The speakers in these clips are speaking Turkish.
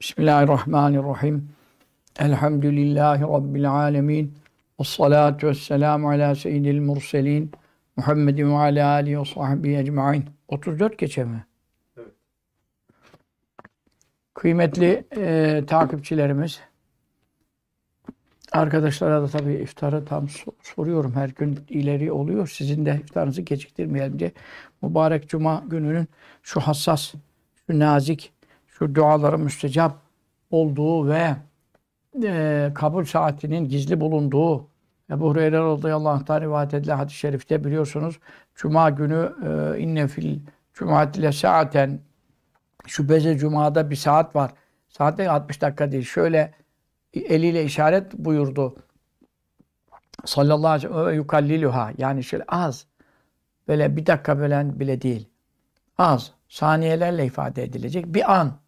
Bismillahirrahmanirrahim. Elhamdülillahi Rabbil alemin. Ve salatu ve selamu ala seyyidil murselin. Muhammedin ve ala alihi ve sahbihi ecma'in. 34 geçe mi? Evet. Kıymetli e, takipçilerimiz, arkadaşlara da tabii iftarı tam soruyorum. Her gün ileri oluyor. Sizin de iftarınızı geciktirmeyelim diye. Mübarek Cuma gününün şu hassas, şu nazik, şu duaların müstecap olduğu ve e, kabul saatinin gizli bulunduğu Ebu Hureyre radıyallahu anh'tan rivayet edilen hadis-i şerifte biliyorsunuz Cuma günü e, inne fil cumatile saaten beze cumada bir saat var. Saatte 60 dakika değil. Şöyle eliyle işaret buyurdu. Sallallahu aleyhi ve yukalliluha. Yani şöyle az. Böyle bir dakika böyle bile değil. Az. Saniyelerle ifade edilecek. Bir an.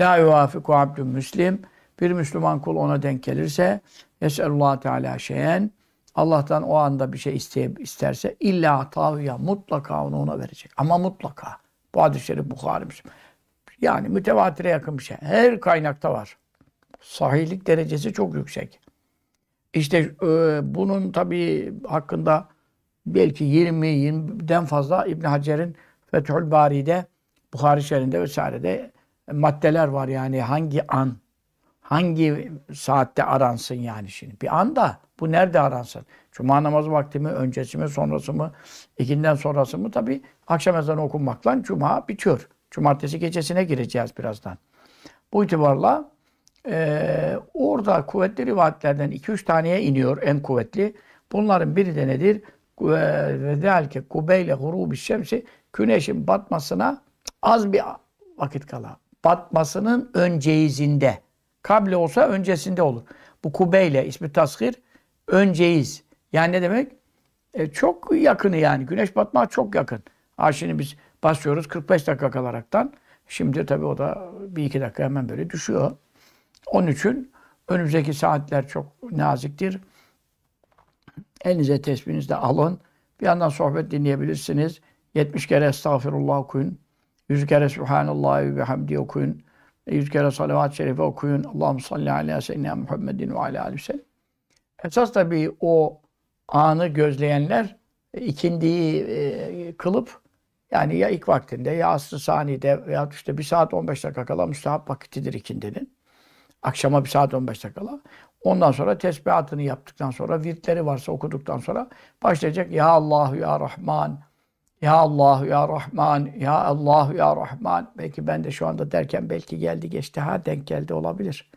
La yuvafiku abdun müslim. Bir Müslüman kul ona denk gelirse Esallallahu Teala şeyen Allah'tan o anda bir şey isteyip isterse illa tavya mutlaka onu ona verecek. Ama mutlaka. Bu hadis-i şerif Bukhari. Yani mütevatire yakın bir şey. Her kaynakta var. Sahihlik derecesi çok yüksek. İşte e, bunun tabii hakkında belki 20 20'den fazla İbn Hacer'in Fethül Bari'de Bukhari şerinde vesairede maddeler var yani hangi an hangi saatte aransın yani şimdi. Bir anda bu nerede aransın? Cuma namazı vakti mi, öncesi mi, sonrası mı, ikinden sonrası mı? Tabi akşam ezanı okunmakla cuma bitiyor. Cumartesi gecesine gireceğiz birazdan. Bu itibarla e, orada kuvvetli rivayetlerden 2-3 taneye iniyor en kuvvetli. Bunların biri de nedir? Ve zelke kubeyle gurubi şemsi güneşin batmasına az bir vakit kala. Batmasının önceyizinde. Kable olsa öncesinde olur. Bu kubeyle ismi tasgir önceyiz. Yani ne demek? E, çok yakını yani. Güneş batmak çok yakın. Ha şimdi biz basıyoruz 45 dakika kalaraktan. Şimdi tabii o da bir iki dakika hemen böyle düşüyor. Onun için önümüzdeki saatler çok naziktir. Elinize tesbihinizi de alın. Bir yandan sohbet dinleyebilirsiniz. 70 kere estağfirullah okuyun. 100 kere Subhanallah ve hamdi okuyun. Yüz kere salavat-ı şerife okuyun. Allahu salli ala seyyidina Muhammedin ve ala aleyhi sellem. Esas tabii o anı gözleyenler e, ikindiyi e, kılıp yani ya ilk vaktinde ya asr-ı saniyede veya işte bir saat 15 dakika kala müstahap vakitidir ikindinin. Akşama bir saat 15 dakika kala. Ondan sonra tesbihatını yaptıktan sonra, virtleri varsa okuduktan sonra başlayacak. Ya Allah, Ya Rahman, ya Allah, Ya Rahman, Ya Allah, Ya Rahman. Belki ben de şu anda derken belki geldi geçti. Ha denk geldi olabilir.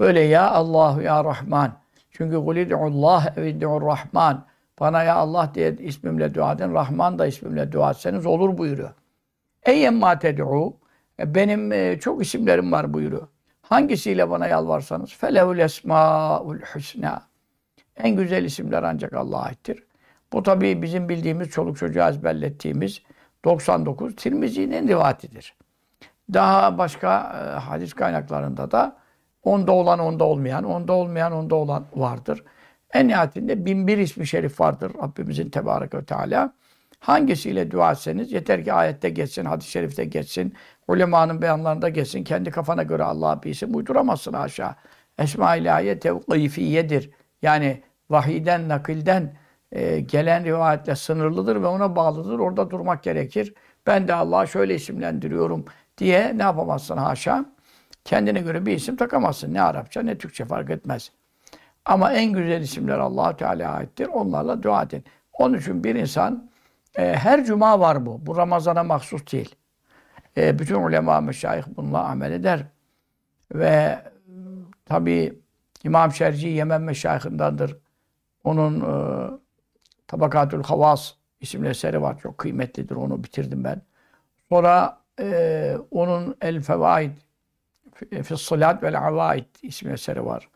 Böyle Ya Allah, Ya Rahman. Çünkü kulid'ullah Rahman. Bana Ya Allah diye ismimle dua edin. Rahman da ismimle dua etseniz olur buyuruyor. Eyyen ma ted'u. E, benim e, çok isimlerim var buyuruyor. Hangisiyle bana yalvarsanız. Felehul esmaul husna. En güzel isimler ancak Allah'a aittir. Bu tabii bizim bildiğimiz çoluk çocuğa ezberlettiğimiz 99 Tirmizi'nin rivatidir. Daha başka e, hadis kaynaklarında da onda olan onda olmayan, onda olmayan onda olan vardır. En nihayetinde bin bir ismi şerif vardır Rabbimizin Tebarek ve Teala. Hangisiyle dua etseniz yeter ki ayette geçsin, hadis-i şerifte geçsin, ulemanın beyanlarında geçsin. Kendi kafana göre Allah'a bir isim uyduramazsın aşağı. Esma-i ilahiye tevkifiyedir. Yani vahiden, nakilden, e, gelen rivayetle sınırlıdır ve ona bağlıdır. Orada durmak gerekir. Ben de Allah'ı şöyle isimlendiriyorum diye ne yapamazsın haşa? Kendine göre bir isim takamazsın. Ne Arapça ne Türkçe fark etmez. Ama en güzel isimler allah Teala'ya aittir. Onlarla dua edin. Onun için bir insan e, her cuma var bu. Bu Ramazan'a mahsus değil. E, bütün ulema, meşayih bununla amel eder. Ve tabi İmam Şerci Yemen meşayihindandır. Onun e, Tabakatül Havas isimli eseri var. Çok kıymetlidir. Onu bitirdim ben. Sonra e, onun El Fevaid Fissalat vel Avaid isimli eseri var.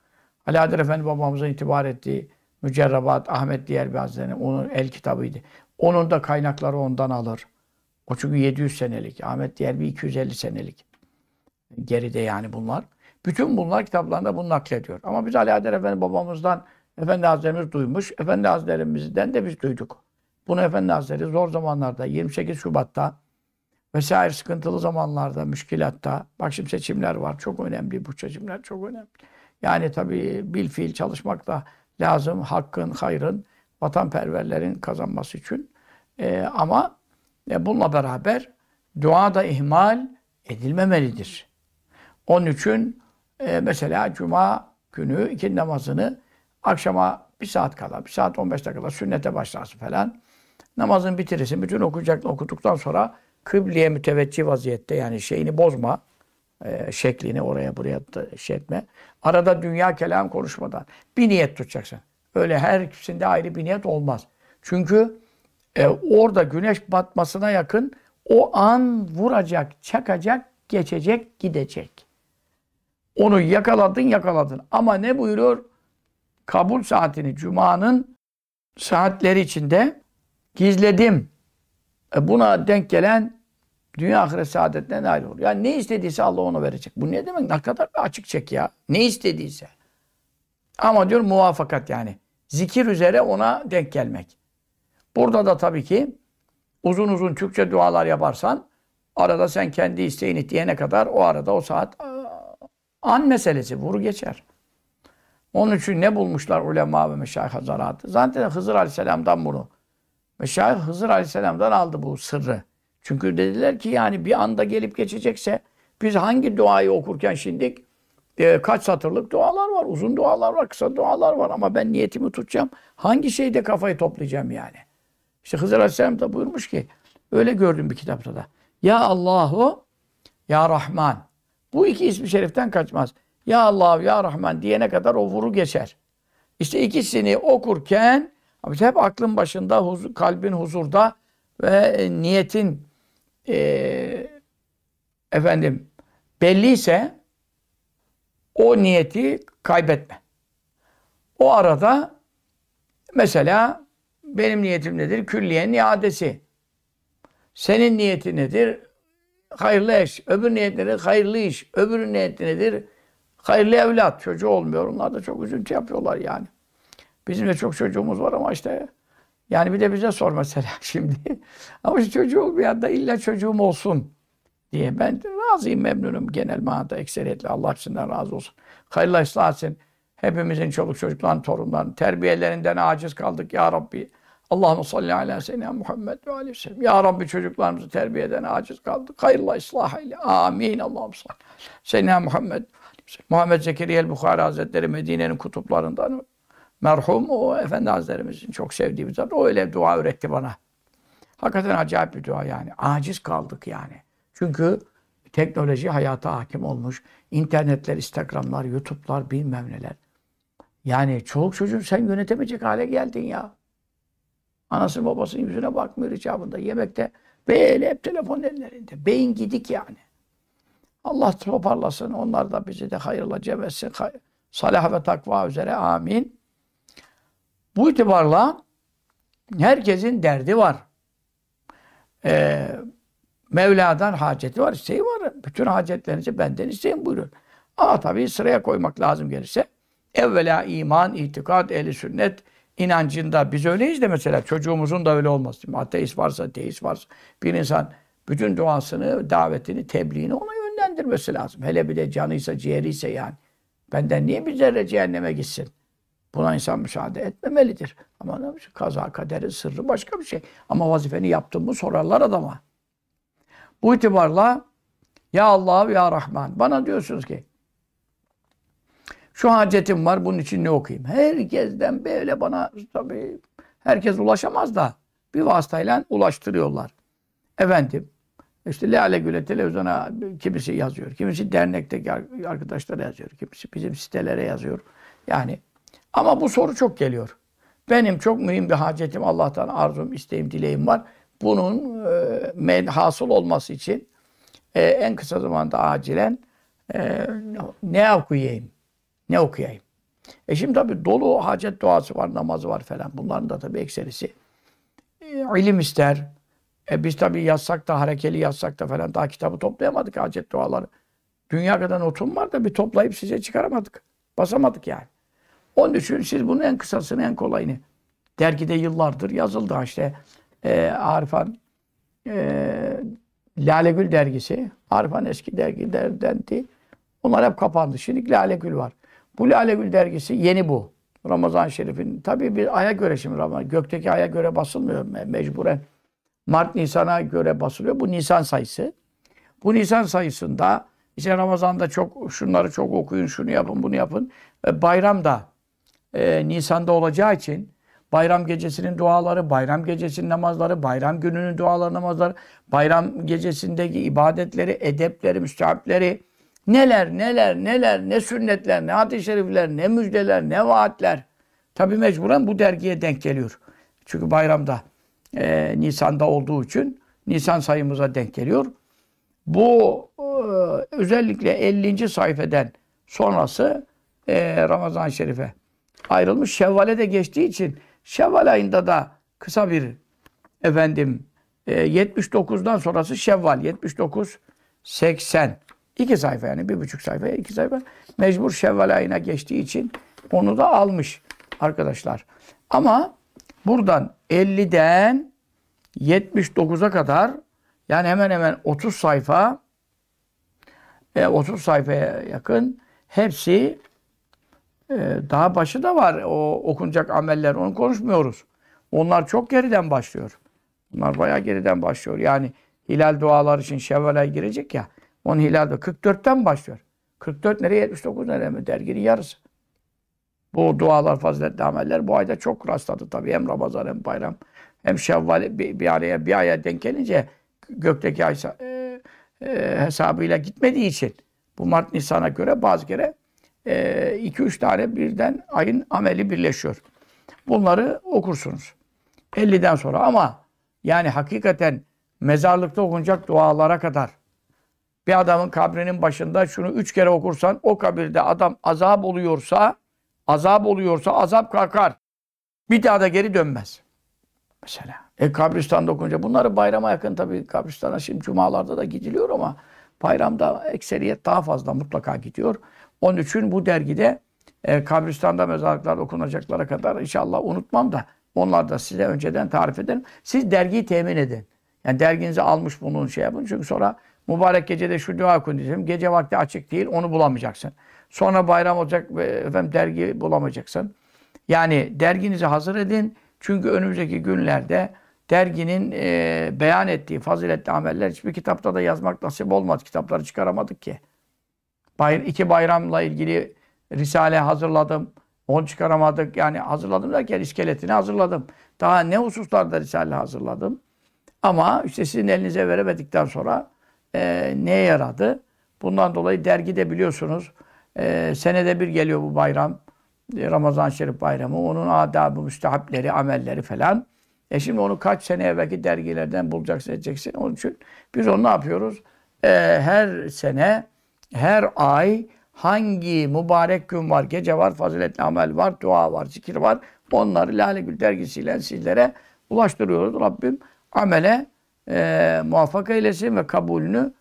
Alaeddin Efendi babamızın itibar ettiği Mücerrabat Ahmet Diyerbi Hazretleri onun el kitabıydı. Onun da kaynakları ondan alır. O çünkü 700 senelik. Ahmet Diyerbi 250 senelik. Geride yani bunlar. Bütün bunlar kitaplarında bunu naklediyor. Ama biz Alaeddin Efendi babamızdan Efendi Hazretlerimiz duymuş. Efendi Hazretlerimizden de biz duyduk. Bunu Efendi Hazretleri zor zamanlarda 28 Şubat'ta vesaire sıkıntılı zamanlarda, müşkilatta, bak şimdi seçimler var. Çok önemli bu seçimler, çok önemli. Yani tabii bil fiil çalışmak da lazım. Hakkın, hayrın, vatanperverlerin kazanması için. Ee, ama e, bununla beraber dua da ihmal edilmemelidir. Onun için e, mesela cuma günü iki namazını akşama bir saat kala, bir saat 15 dakikada sünnete başlarsın falan. Namazın bitirirsin. Bütün okuyacaklarını okuduktan sonra kıbleye müteveccih vaziyette yani şeyini bozma. E, şeklini oraya buraya şey etme. Arada dünya kelam konuşmadan bir niyet tutacaksın. Öyle her ikisinde ayrı bir niyet olmaz. Çünkü e, orada güneş batmasına yakın o an vuracak, çakacak, geçecek, gidecek. Onu yakaladın, yakaladın. Ama ne buyuruyor? Kabul saatini Cuma'nın saatleri içinde gizledim. E buna denk gelen dünya ahiret saadetine nail olur. Yani ne istediyse Allah ona verecek. Bu ne demek? Ne kadar bir açık çek ya. Ne istediyse. Ama diyor muvafakat yani. Zikir üzere ona denk gelmek. Burada da tabii ki uzun uzun Türkçe dualar yaparsan arada sen kendi isteğini diyene kadar o arada o saat an meselesi vuru geçer. Onun için ne bulmuşlar ulema ve meşayih hazaratı? Zaten Hızır Aleyhisselam'dan bunu. Meşayih Hızır Aleyhisselam'dan aldı bu sırrı. Çünkü dediler ki yani bir anda gelip geçecekse biz hangi duayı okurken şimdi e, kaç satırlık dualar var, uzun dualar var, kısa dualar var ama ben niyetimi tutacağım. Hangi şeyde kafayı toplayacağım yani? İşte Hızır Aleyhisselam da buyurmuş ki öyle gördüm bir kitapta da. Ya Allahu ya Rahman. Bu iki ismi şeriften kaçmaz. Ya Allah ya Rahman diyene kadar o vuru geçer. İşte ikisini okurken hep aklın başında, huzur, kalbin huzurda ve e, niyetin e, efendim belliyse o niyeti kaybetme. O arada mesela benim niyetim nedir? Külliyenin iadesi. Senin niyeti nedir? Hayırlı eş. Öbür niyet nedir? Hayırlı iş. Öbürün niyeti nedir? Hayırlı evlat. Çocuğu olmuyor. Onlar da çok üzüntü yapıyorlar yani. Bizim de çok çocuğumuz var ama işte yani bir de bize sor mesela şimdi. ama şu çocuğu olmayan da illa çocuğum olsun diye. Ben razıyım, memnunum genel manada ekseriyetle. Allah hepsinden razı olsun. Hayırlı ıslah etsin. Hepimizin çoluk çocukların, torunların terbiyelerinden aciz kaldık ya Rabbi. Allahümme salli ala seyyidina Muhammed ve aleyhi sellem. Ya Rabbi çocuklarımızı terbiyeden aciz kaldık. Hayırlı ıslah eyle. Amin. Allahümme salli. Seyyidina Muhammed. Muhammed Zekeriya el-Bukhari Hazretleri Medine'nin kutuplarından merhum o Efendi Hazretlerimizin çok sevdiği bir zat. O öyle dua öğretti bana. Hakikaten acayip bir dua yani. Aciz kaldık yani. Çünkü teknoloji hayata hakim olmuş. İnternetler, Instagramlar, YouTube'lar bilmem neler. Yani çoluk çocuğun sen yönetemeyecek hale geldin ya. Anası babasının yüzüne bakmıyor icabında. Yemekte böyle hep telefon ellerinde. Beyin gidik yani. Allah toparlasın. Onlar da bizi de hayırla cem etsin. Salah ve takva üzere. Amin. Bu itibarla herkesin derdi var. Ee, Mevla'dan haceti var, isteği var. Bütün hacetlerinizi benden isteyin buyurun. Ama tabii sıraya koymak lazım gelirse. Evvela iman, itikad, ehli sünnet inancında biz öyleyiz de mesela çocuğumuzun da öyle olması. Ateist varsa, deist varsa bir insan bütün duasını, davetini, tebliğini ona yönlendirmesi lazım. Hele bir de canıysa, ciğeriyse yani. Benden niye bir zerre cehenneme gitsin? Buna insan müsaade etmemelidir. Ama ne bir kaza kaderin sırrı başka bir şey. Ama vazifeni yaptın mı sorarlar adama. Bu itibarla ya Allah ya Rahman. Bana diyorsunuz ki şu hacetim var bunun için ne okuyayım? Herkesten böyle bana tabii herkes ulaşamaz da bir vasıtayla ulaştırıyorlar. Efendim işte Lale Gül'e televizyona kimisi yazıyor. Kimisi dernekteki arkadaşlara yazıyor. Kimisi bizim sitelere yazıyor. Yani ama bu soru çok geliyor. Benim çok mühim bir hacetim Allah'tan arzum, isteğim, dileğim var. Bunun e, hasıl olması için e, en kısa zamanda acilen e, ne okuyayım? Ne okuyayım? E şimdi tabi dolu hacet duası var, namazı var falan. Bunların da tabi ekserisi e, ilim ister. E biz tabi yazsak da, harekeli yazsak da falan daha kitabı toplayamadık hacet duaları. Dünya kadar notum var da bir toplayıp size çıkaramadık. Basamadık yani. Onun için siz bunun en kısasını, en kolayını. Dergide yıllardır yazıldı işte. E, Arifan e, Lale Gül dergisi, Arifan eski dergilerdendi. Onlar hep kapandı. Şimdi Lale Gül var. Bu Lale Gül dergisi yeni bu. Ramazan Şerif'in. Tabii bir aya göre şimdi Ramazan. Gökteki aya göre basılmıyor mecburen. Mart Nisan'a göre basılıyor. Bu Nisan sayısı. Bu Nisan sayısında işte Ramazan'da çok şunları çok okuyun, şunu yapın, bunu yapın. Bayram da e, Nisan'da olacağı için bayram gecesinin duaları, bayram gecesinin namazları, bayram gününün duaları, namazları, bayram gecesindeki ibadetleri, edepleri, müstehapleri, neler, neler, neler, ne sünnetler, ne hadis-i şerifler, ne müjdeler, ne vaatler. Tabi mecburen bu dergiye denk geliyor. Çünkü bayramda e, Nisan'da olduğu için Nisan sayımıza denk geliyor. Bu e, özellikle 50. sayfeden sonrası e, Ramazan-ı Şerif'e ayrılmış. Şevval'e de geçtiği için Şevval ayında da kısa bir efendim e, 79'dan sonrası Şevval 79 80 iki sayfa yani bir buçuk sayfa iki sayfa mecbur Şevval ayına geçtiği için onu da almış arkadaşlar. Ama buradan 50'den 79'a kadar yani hemen hemen 30 sayfa e, 30 sayfaya yakın hepsi e, daha başı da var o okunacak ameller onu konuşmuyoruz. Onlar çok geriden başlıyor. Bunlar bayağı geriden başlıyor. Yani hilal dualar için Şevval ay girecek ya. Onun hilal 44'ten başlıyor. 44 nereye 79 nereye mi? Derginin yarısı. Bu dualar, faziletli ameller bu ayda çok rastladı tabii. Hem Ramazan hem bayram hem Şevval bir, bir araya bir aya denk gelince gökteki ay e, e, hesabıyla gitmediği için bu Mart Nisan'a göre bazı kere 2-3 e, tane birden ayın ameli birleşiyor. Bunları okursunuz. 50'den sonra ama yani hakikaten mezarlıkta okunacak dualara kadar bir adamın kabrinin başında şunu üç kere okursan o kabirde adam azap oluyorsa azap oluyorsa azap kalkar. Bir daha da geri dönmez. Mesela. E kabristanda okunca bunları bayrama yakın tabii kabristana şimdi cumalarda da gidiliyor ama bayramda ekseriyet daha fazla mutlaka gidiyor. Onun için bu dergide e, kabristanda mezarlıklarda okunacaklara kadar inşallah unutmam da onlar da size önceden tarif ederim. Siz dergiyi temin edin. Yani derginizi almış bunun şey yapın. Çünkü sonra mübarek gecede şu dua okun diyeceğim. Gece vakti açık değil onu bulamayacaksın. Sonra bayram olacak ve efendim dergi bulamayacaksın. Yani derginizi hazır edin. Çünkü önümüzdeki günlerde derginin e, beyan ettiği faziletli ameller hiçbir kitapta da yazmak nasip olmadı. Kitapları çıkaramadık ki. Bayr iki bayramla ilgili risale hazırladım. Onu çıkaramadık. Yani hazırladım derken iskeletini hazırladım. Daha ne hususlarda risale hazırladım. Ama işte sizin elinize veremedikten sonra e, neye yaradı? Bundan dolayı dergide biliyorsunuz e, senede bir geliyor bu bayram. E, Ramazan Şerif bayramı. Onun adabı, müstehapleri, amelleri falan. E şimdi onu kaç sene evvelki dergilerden bulacaksın, edeceksin. Onun için biz onu ne yapıyoruz? E, her sene, her ay hangi mübarek gün var, gece var, faziletli amel var, dua var, zikir var. Onları Lale Gül dergisiyle sizlere ulaştırıyoruz. Rabbim amele e, muvaffak eylesin ve kabulünü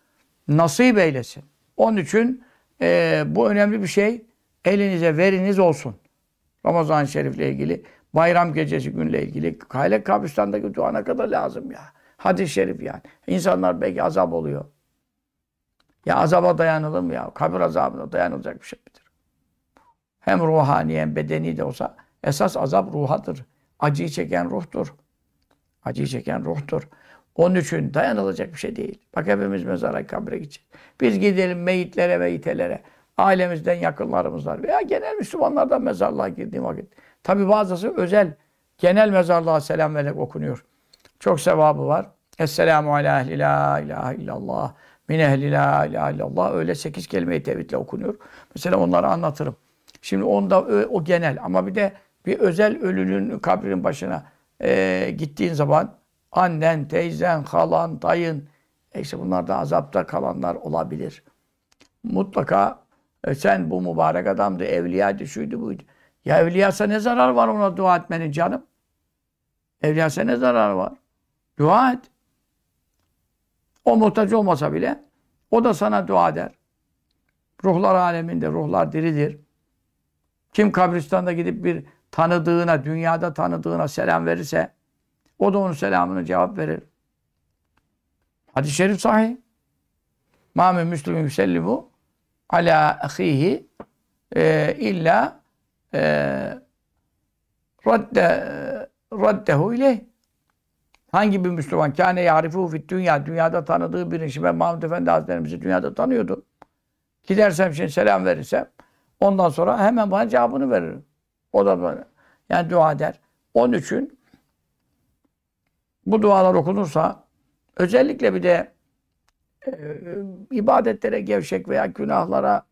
nasip eylesin. Onun için e, bu önemli bir şey. Elinize veriniz olsun. Ramazan-ı Şerif'le ilgili, bayram gecesi günle ilgili. Kayle kabristandaki dua ne kadar lazım ya. Hadis-i şerif yani. İnsanlar belki azap oluyor. Ya azaba dayanılır mı ya? Kabir azabına dayanılacak bir şey midir? Hem ruhani hem bedeni de olsa esas azap ruhadır. Acıyı çeken ruhtur. Acıyı çeken ruhtur. Onun için dayanılacak bir şey değil. Bak hepimiz mezara kabre gideceğiz. Biz gidelim meyitlere ve itelere. Ailemizden yakınlarımız var. Veya genel Müslümanlardan mezarlığa girdiğim vakit. Tabi bazısı özel genel mezarlığa selam vererek okunuyor. Çok sevabı var. Esselamu ala ehli la ilahe illallah. Min ehli la ilahe illallah. Öyle sekiz kelime-i tevhidle okunuyor. Mesela onları anlatırım. Şimdi onda o genel ama bir de bir özel ölünün kabrinin başına e, gittiğin zaman annen, teyzen, halan, dayın e işte bunlar da azapta kalanlar olabilir. Mutlaka e sen bu mübarek adamdı, evliyaydı, şuydu buydu. Ya evliyasa ne zarar var ona dua etmenin canım? Evliyasa ne zarar var? Dua et. O muhtaç olmasa bile o da sana dua eder. Ruhlar aleminde, ruhlar diridir. Kim kabristanda gidip bir tanıdığına, dünyada tanıdığına selam verirse o da onun selamını cevap verir. Hadis-i şerif sahih. Ma min müslümin yüsellimu ala ahihi e, illa e, radde raddehu ileyh. Hangi bir Müslüman kâne ya'rifu fit dünya dünyada tanıdığı bir işi ben Mahmud Efendi Hazretlerimizi dünyada tanıyordu. Gidersem şimdi selam verirsem ondan sonra hemen bana cevabını verir. O da böyle. Yani dua eder. Onun için bu dualar okunursa özellikle bir de e, ibadetlere gevşek veya günahlara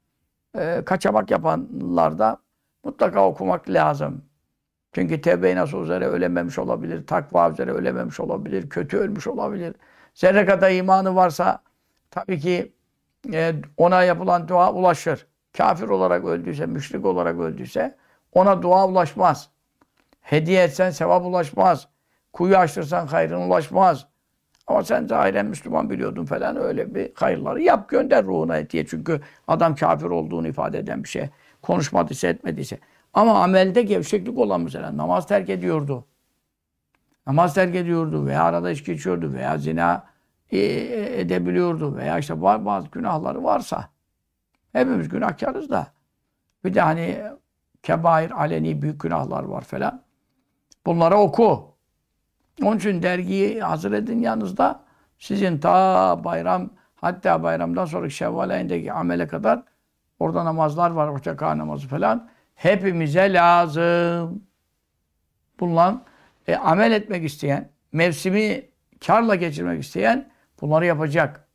e, kaçamak yapanlarda mutlaka okumak lazım. Çünkü tevbe-i nasuh üzere ölememiş olabilir, takva üzere ölememiş olabilir, kötü ölmüş olabilir. Zerre kadar imanı varsa tabii ki e, ona yapılan dua ulaşır. Kafir olarak öldüyse, müşrik olarak öldüyse ona dua ulaşmaz. Hediye etsen sevap ulaşmaz. Kuyu açtırsan hayrın ulaşmaz. Ama sen zahiren Müslüman biliyordun falan öyle bir hayırları yap gönder ruhuna diye. Çünkü adam kafir olduğunu ifade eden bir şey. Konuşmadıysa etmediyse. Ama amelde gevşeklik olan mesela namaz terk ediyordu. Namaz terk ediyordu veya arada içki içiyordu veya zina e, e, edebiliyordu veya işte bazı günahları varsa hepimiz günahkarız da bir de hani kebair, aleni büyük günahlar var falan. Bunları oku. Onun için dergiyi hazır edin yanınızda. Sizin ta bayram hatta bayramdan sonra Şevval ayındaki amele kadar orada namazlar var. Orta namazı falan. Hepimize lazım. Bunlar e, amel etmek isteyen, mevsimi karla geçirmek isteyen bunları yapacak.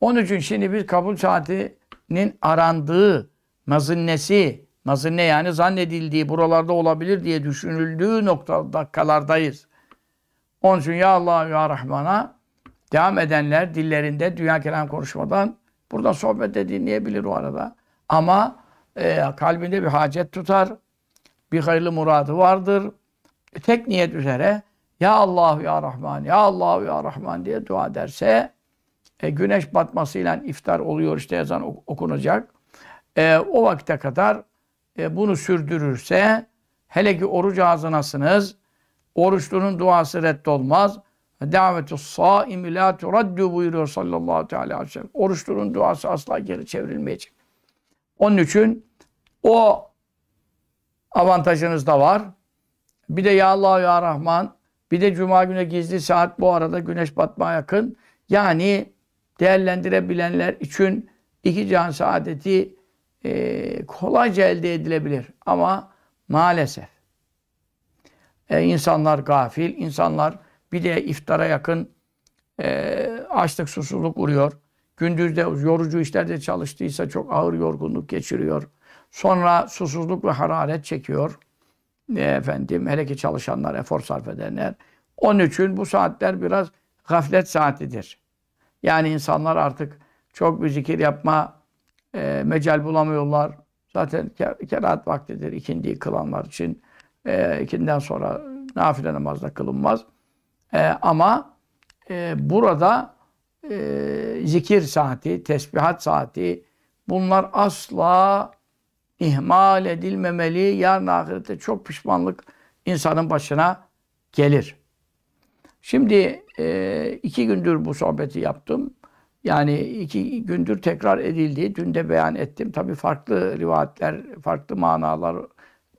Onun için şimdi biz kabul saatinin arandığı mazinnesi, mazine yani zannedildiği buralarda olabilir diye düşünüldüğü noktada dakikalardayız. Onun ya Allah ya Rahman'a devam edenler dillerinde dünya kelam konuşmadan buradan sohbet de dinleyebilir o arada. Ama e, kalbinde bir hacet tutar. Bir hayırlı muradı vardır. E, tek niyet üzere Ya Allah ya Rahman, Ya Allah ya Rahman diye dua ederse e, güneş batmasıyla iftar oluyor işte yazan okunacak. E, o vakte kadar e, bunu sürdürürse hele ki oruç ağzınasınız oruçlunun duası reddolmaz. Davetu saimi la turaddu buyuruyor sallallahu aleyhi ve sellem. Oruçlunun duası asla geri çevrilmeyecek. Onun için o avantajınız da var. Bir de Ya Allah Ya Rahman, bir de Cuma günü gizli saat bu arada güneş batmaya yakın. Yani değerlendirebilenler için iki can saadeti e, kolayca elde edilebilir. Ama maalesef e, insanlar gafil, insanlar bir de iftara yakın e, açlık, susuzluk vuruyor. Gündüzde yorucu işlerde çalıştıysa çok ağır yorgunluk geçiriyor. Sonra susuzluk ve hararet çekiyor. E, efendim hele ki çalışanlar, efor sarf edenler. Onun için bu saatler biraz gaflet saatidir. Yani insanlar artık çok bir zikir yapma e, mecal bulamıyorlar. Zaten kerahat vaktidir ikindi kılanlar için. E, ikinden sonra nafile namazda kılınmaz. E, ama e, burada e, zikir saati, tesbihat saati bunlar asla ihmal edilmemeli. Yarın ahirette çok pişmanlık insanın başına gelir. Şimdi e, iki gündür bu sohbeti yaptım. Yani iki gündür tekrar edildi. Dün de beyan ettim. Tabii farklı rivayetler, farklı manalar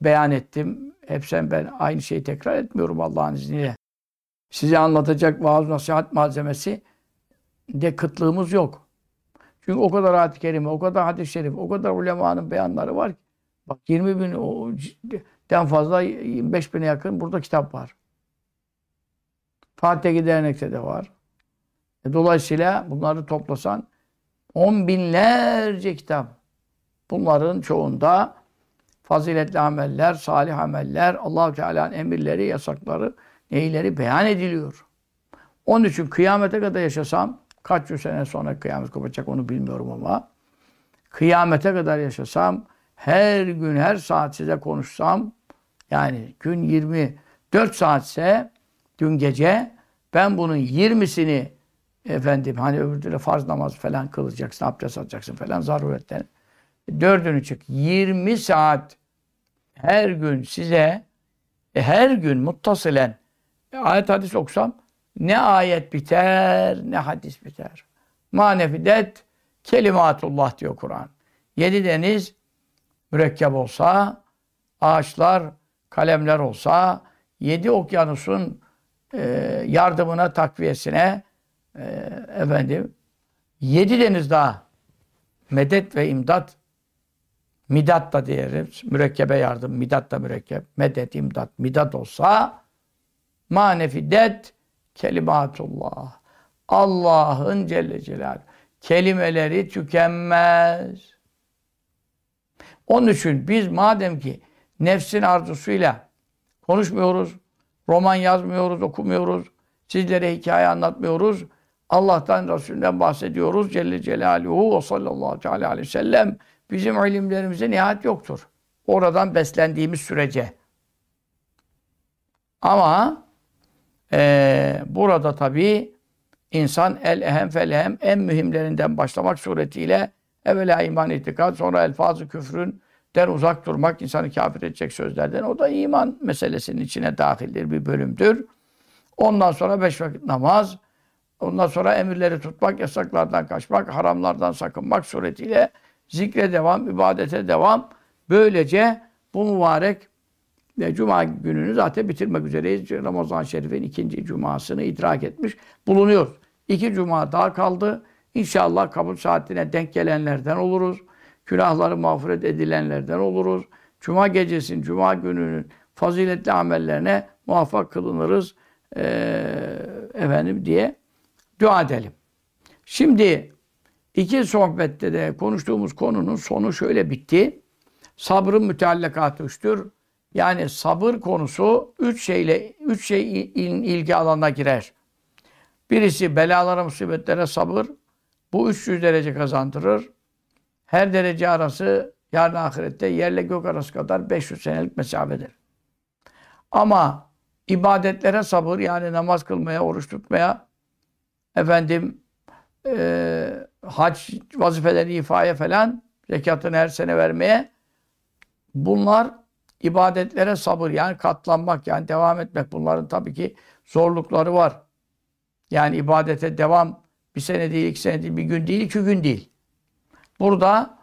beyan ettim. Hepsen ben aynı şeyi tekrar etmiyorum Allah'ın izniyle. Size anlatacak vaaz nasihat malzemesi de kıtlığımız yok. Çünkü o kadar ayet-i kerime, o kadar hadis-i şerif, o kadar ulemanın beyanları var ki. Bak 20 binden fazla 25 bine yakın burada kitap var. Fatih'e dernekte de var. E, dolayısıyla bunları toplasan on binlerce kitap. Bunların çoğunda faziletli ameller, salih ameller, allah Teala'nın emirleri, yasakları, neyleri beyan ediliyor. Onun için kıyamete kadar yaşasam, kaç yüz sene sonra kıyamet kopacak onu bilmiyorum ama, kıyamete kadar yaşasam, her gün, her saat size konuşsam, yani gün 24 saatse, dün gece, ben bunun 20'sini efendim hani öbür türlü farz namaz falan kılacaksın, abdest alacaksın falan zaruretten. Dördünü çık. 20 saat her gün size e, her gün muttasilen e, ayet hadis okusam ne ayet biter ne hadis biter. Manefidet kelimatullah diyor Kur'an. Yedi deniz mürekkep olsa, ağaçlar, kalemler olsa, yedi okyanusun e, yardımına, takviyesine e, efendim yedi deniz daha medet ve imdat midat da diyeriz. Mürekkebe yardım, midat da mürekkep. Medet, imdat, midat olsa manefidet kelimatullah. Allah'ın Celle Celaluhu. Kelimeleri tükenmez. Onun için biz madem ki nefsin arzusuyla konuşmuyoruz, roman yazmıyoruz, okumuyoruz, sizlere hikaye anlatmıyoruz, Allah'tan, Resulünden bahsediyoruz. Celle Celaluhu ve sallallahu aleyhi ve sellem bizim ilimlerimize nihayet yoktur. Oradan beslendiğimiz sürece. Ama e, burada tabii insan el ehem fel en mühimlerinden başlamak suretiyle evvela iman itikat sonra elfazı küfrün der uzak durmak insanı kafir edecek sözlerden. O da iman meselesinin içine dahildir bir bölümdür. Ondan sonra beş vakit namaz, ondan sonra emirleri tutmak, yasaklardan kaçmak, haramlardan sakınmak suretiyle zikre devam, ibadete devam. Böylece bu mübarek ve Cuma gününü zaten bitirmek üzereyiz. Ramazan Şerif'in ikinci Cuma'sını idrak etmiş bulunuyoruz. İki Cuma daha kaldı. İnşallah kabul saatine denk gelenlerden oluruz. Günahları mağfiret edilenlerden oluruz. Cuma gecesinin, Cuma gününün faziletli amellerine muvaffak kılınırız. Ee, efendim diye dua edelim. Şimdi iki sohbette de konuştuğumuz konunun sonu şöyle bitti. Sabrın müteallakatı üçtür. Yani sabır konusu üç şeyle üç şey ilgi alanına girer. Birisi belalara, musibetlere sabır. Bu 300 derece kazandırır. Her derece arası yarın ahirette yerle gök arası kadar 500 senelik mesafedir. Ama ibadetlere sabır yani namaz kılmaya, oruç tutmaya, efendim e, hac vazifeleri ifaya falan, zekatını her sene vermeye bunlar ibadetlere sabır yani katlanmak yani devam etmek bunların tabii ki zorlukları var. Yani ibadete devam bir sene değil, iki sene değil, bir gün değil, iki gün değil. Burada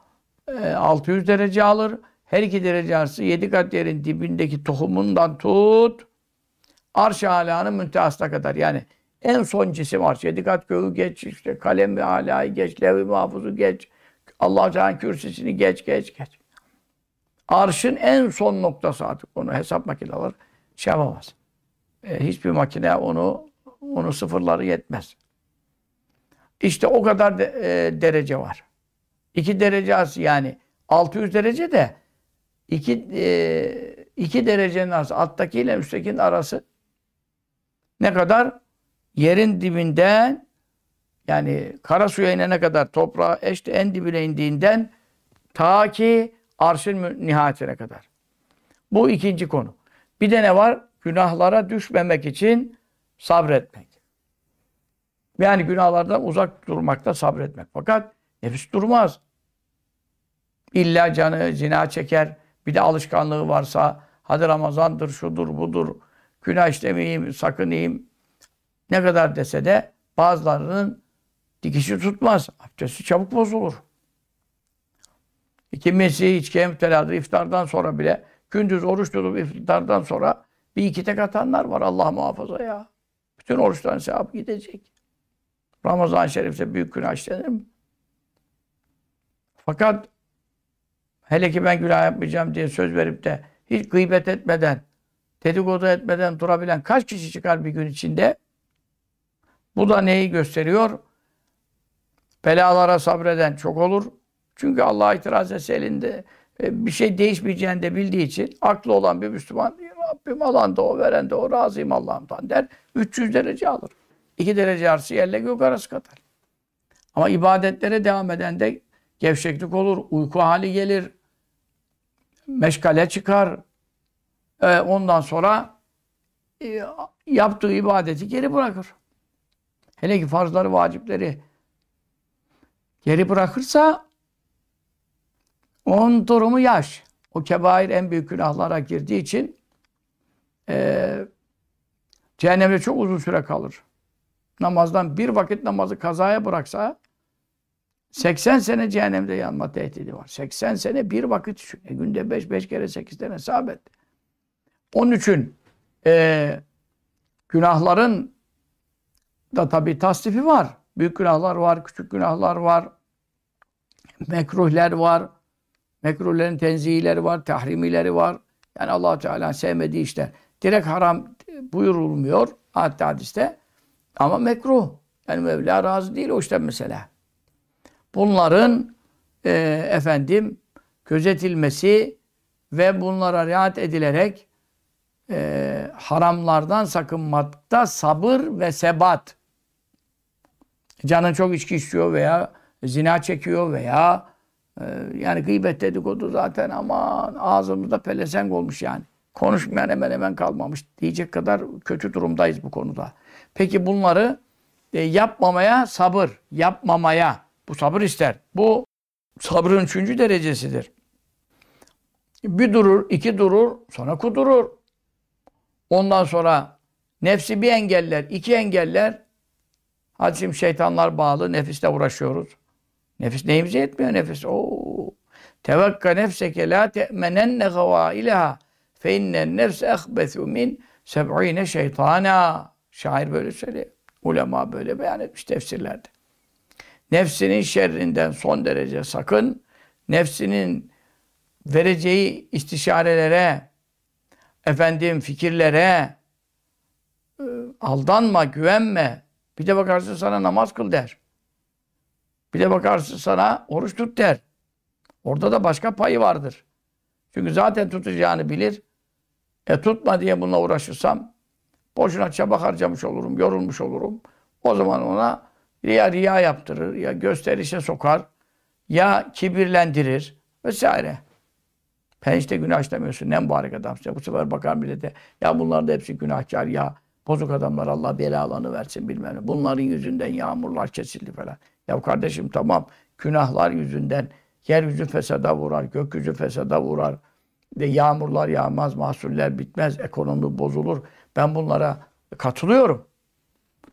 e, 600 derece alır. Her iki derece arası yedi kat yerin dibindeki tohumundan tut arş-ı alanın müntehasına kadar. Yani en son cisim arş. Yedi kat göğü geç, işte kalem ve alayı geç, levh-i mahfuzu geç, allah Teala kürsüsünü geç, geç, geç. Arşın en son noktası artık onu hesap makineleri şey yapamaz. E, hiçbir makine onu onu sıfırları yetmez. İşte o kadar de, e, derece var. İki derece arası yani 600 derece de iki, e, iki derecenin arası alttaki ile üsttekinin arası ne kadar? Yerin dibinden yani kara suya inene kadar toprağa işte en dibine indiğinden ta ki arşın nihayetine kadar. Bu ikinci konu. Bir de ne var? Günahlara düşmemek için sabretmek. Yani günahlardan uzak durmakta sabretmek. Fakat nefis durmaz. İlla canı zina çeker. Bir de alışkanlığı varsa hadi Ramazandır, şudur, budur. Günah işlemeyeyim, sakınayım. Ne kadar dese de bazılarının dikişi tutmaz. Abdesti çabuk bozulur. Kimisi içkiye müpteladır. iftardan sonra bile gündüz oruç tutup iftardan sonra bir iki tek atanlar var. Allah muhafaza ya. Bütün oruçların sevabı gidecek. Ramazan-ı Şerif'te büyük günah işlenir mi? Fakat hele ki ben günah yapmayacağım diye söz verip de hiç gıybet etmeden, dedikodu etmeden durabilen kaç kişi çıkar bir gün içinde? Bu da neyi gösteriyor? Belalara sabreden çok olur. Çünkü Allah'a itiraz etse elinde e, bir şey değişmeyeceğini de bildiği için aklı olan bir Müslüman Rabbim alan da o, veren de o, razıyım Allah'ımdan der. 300 derece alır. 2 derece arası yerle gök arası kadar. Ama ibadetlere devam eden de gevşeklik olur, uyku hali gelir, meşgale çıkar. E, ondan sonra e, yaptığı ibadeti geri bırakır. Hele ki farzları, vacipleri geri bırakırsa onun durumu yaş. O kebair en büyük günahlara girdiği için e, cehennemde çok uzun süre kalır. namazdan bir vakit namazı kazaya bıraksa 80 sene cehennemde yanma tehdidi var. 80 sene bir vakit. E, günde 5 5 kere 8 tane et. Onun için e, günahların da tabi tasdifi var. Büyük günahlar var, küçük günahlar var. Mekruhler var. Mekruhlerin tenzihileri var, tahrimileri var. Yani allah Teala sevmediği işte. Direkt haram buyurulmuyor hatta hadiste. Ama mekruh. Yani Mevla razı değil o işte mesela. Bunların e, efendim gözetilmesi ve bunlara riayet edilerek e, haramlardan sakınmakta sabır ve sebat. Canın çok içki istiyor veya zina çekiyor veya e, yani gıybet dedikodu zaten ama ağzımızda pelesenk olmuş yani. Konuşmayan hemen hemen kalmamış diyecek kadar kötü durumdayız bu konuda. Peki bunları e, yapmamaya sabır, yapmamaya bu sabır ister. Bu sabrın üçüncü derecesidir. Bir durur, iki durur, sonra kudurur. Ondan sonra nefsi bir engeller, iki engeller. Hadi şeytanlar bağlı, nefisle uğraşıyoruz. Nefis neyimize yetmiyor nefis? Oo. Tevekka nefseke la te'menenne gavaileha fe innen nefse ehbesu min seb'ine şeytana. Şair böyle söylüyor. Ulema böyle beyan etmiş tefsirlerde. Nefsinin şerrinden son derece sakın. Nefsinin vereceği istişarelere, efendim fikirlere e, aldanma, güvenme. Bir de bakarsın sana namaz kıl der. Bir de bakarsın sana oruç tut der. Orada da başka payı vardır. Çünkü zaten tutacağını bilir. E tutma diye bununla uğraşırsam boşuna çaba harcamış olurum, yorulmuş olurum. O zaman ona ya riya yaptırır, ya gösterişe sokar, ya kibirlendirir vesaire. Ben işte günah işlemiyorsun. Ne mübarek adamsın. Bu sefer bakar millete. Ya bunlar da hepsi günahkar ya. Bozuk adamlar Allah belalarını versin bilmem ne. Bunların yüzünden yağmurlar kesildi falan. Ya kardeşim tamam günahlar yüzünden yeryüzü fesada vurar, gökyüzü fesada vurar. De yağmurlar yağmaz, mahsuller bitmez, ekonomi bozulur. Ben bunlara katılıyorum.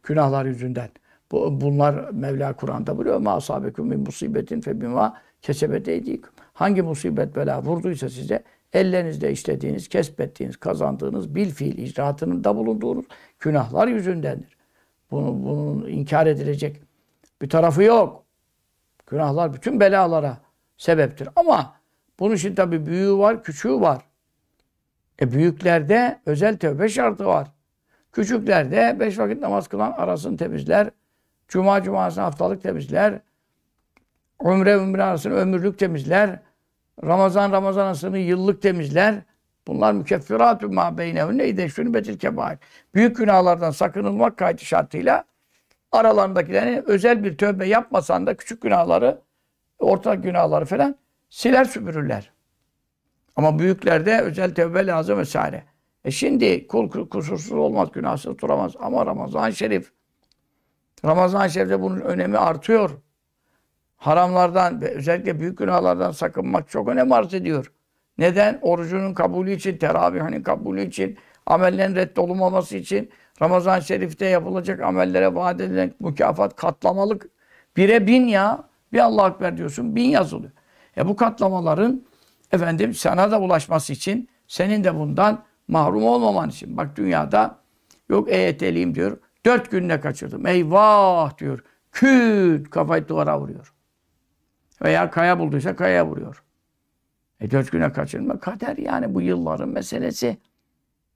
Günahlar yüzünden. Bu, bunlar Mevla Kur'an'da buyuruyor. Ma asabeküm min musibetin fe bima kesebet. Hangi musibet bela vurduysa size ellerinizde işlediğiniz, kesbettiğiniz, kazandığınız bil fiil icraatının da bulunduğunuz günahlar yüzündendir. Bunu, bunun inkar edilecek bir tarafı yok. Günahlar bütün belalara sebeptir. Ama bunun için tabi büyüğü var, küçüğü var. E büyüklerde özel tövbe şartı var. Küçüklerde beş vakit namaz kılan arasını temizler. Cuma cumasını haftalık temizler. Ömre ömre arasını ömürlük temizler. Ramazan Ramazan arasını yıllık temizler. Bunlar mükeffiratü ma beynehünne ideşünü betil kebair. Büyük günahlardan sakınılmak kaydı şartıyla aralarındakilerini özel bir tövbe yapmasan da küçük günahları, ortak günahları falan siler süpürürler. Ama büyüklerde özel tövbe lazım vesaire. E şimdi kul kusursuz olmaz, günahsız duramaz. Ama Ramazan-ı Şerif, Ramazan-ı Şerif'te bunun önemi artıyor. Haramlardan ve özellikle büyük günahlardan sakınmak çok önem arz ediyor. Neden? Orucunun kabulü için, teravihinin kabulü için, amellerin reddolunmaması için, Ramazan-ı Şerif'te yapılacak amellere vaat edilen mükafat katlamalık. Bire bin ya. Bir Allah Ekber diyorsun, bin yazılıyor. E bu katlamaların efendim sana da ulaşması için, senin de bundan mahrum olmaman için. Bak dünyada yok EYT'liyim diyor. Dört gününe kaçırdım. Eyvah diyor. Küt kafayı duvara vuruyor. Veya kaya bulduysa kaya vuruyor. E dört güne kaçırma kader yani bu yılların meselesi.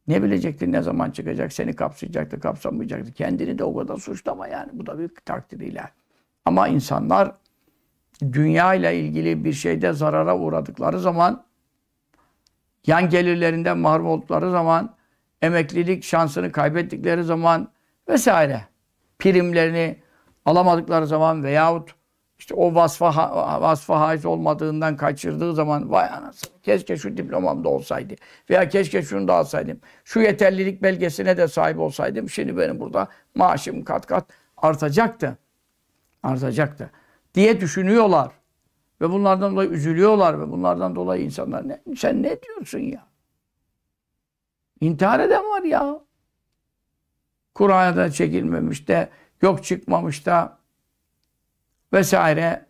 Ne bilecektin ne zaman çıkacak, seni kapsayacaktı, kapsamayacaktı. Kendini de o kadar suçlama yani. Bu da bir takdiriyle. Ama insanlar dünya ile ilgili bir şeyde zarara uğradıkları zaman, yan gelirlerinden mahrum oldukları zaman, emeklilik şansını kaybettikleri zaman vesaire primlerini alamadıkları zaman veyahut işte o vasfa, vasfa haiz olmadığından kaçırdığı zaman vay anasını keşke şu diplomam da olsaydı veya keşke şunu da alsaydım. Şu yeterlilik belgesine de sahip olsaydım şimdi benim burada maaşım kat kat artacaktı. Artacaktı diye düşünüyorlar. Ve bunlardan dolayı üzülüyorlar ve bunlardan dolayı insanlar ne, sen ne diyorsun ya? İntihar eden var ya. Kur'an'da çekilmemiş de yok çıkmamış da vesaire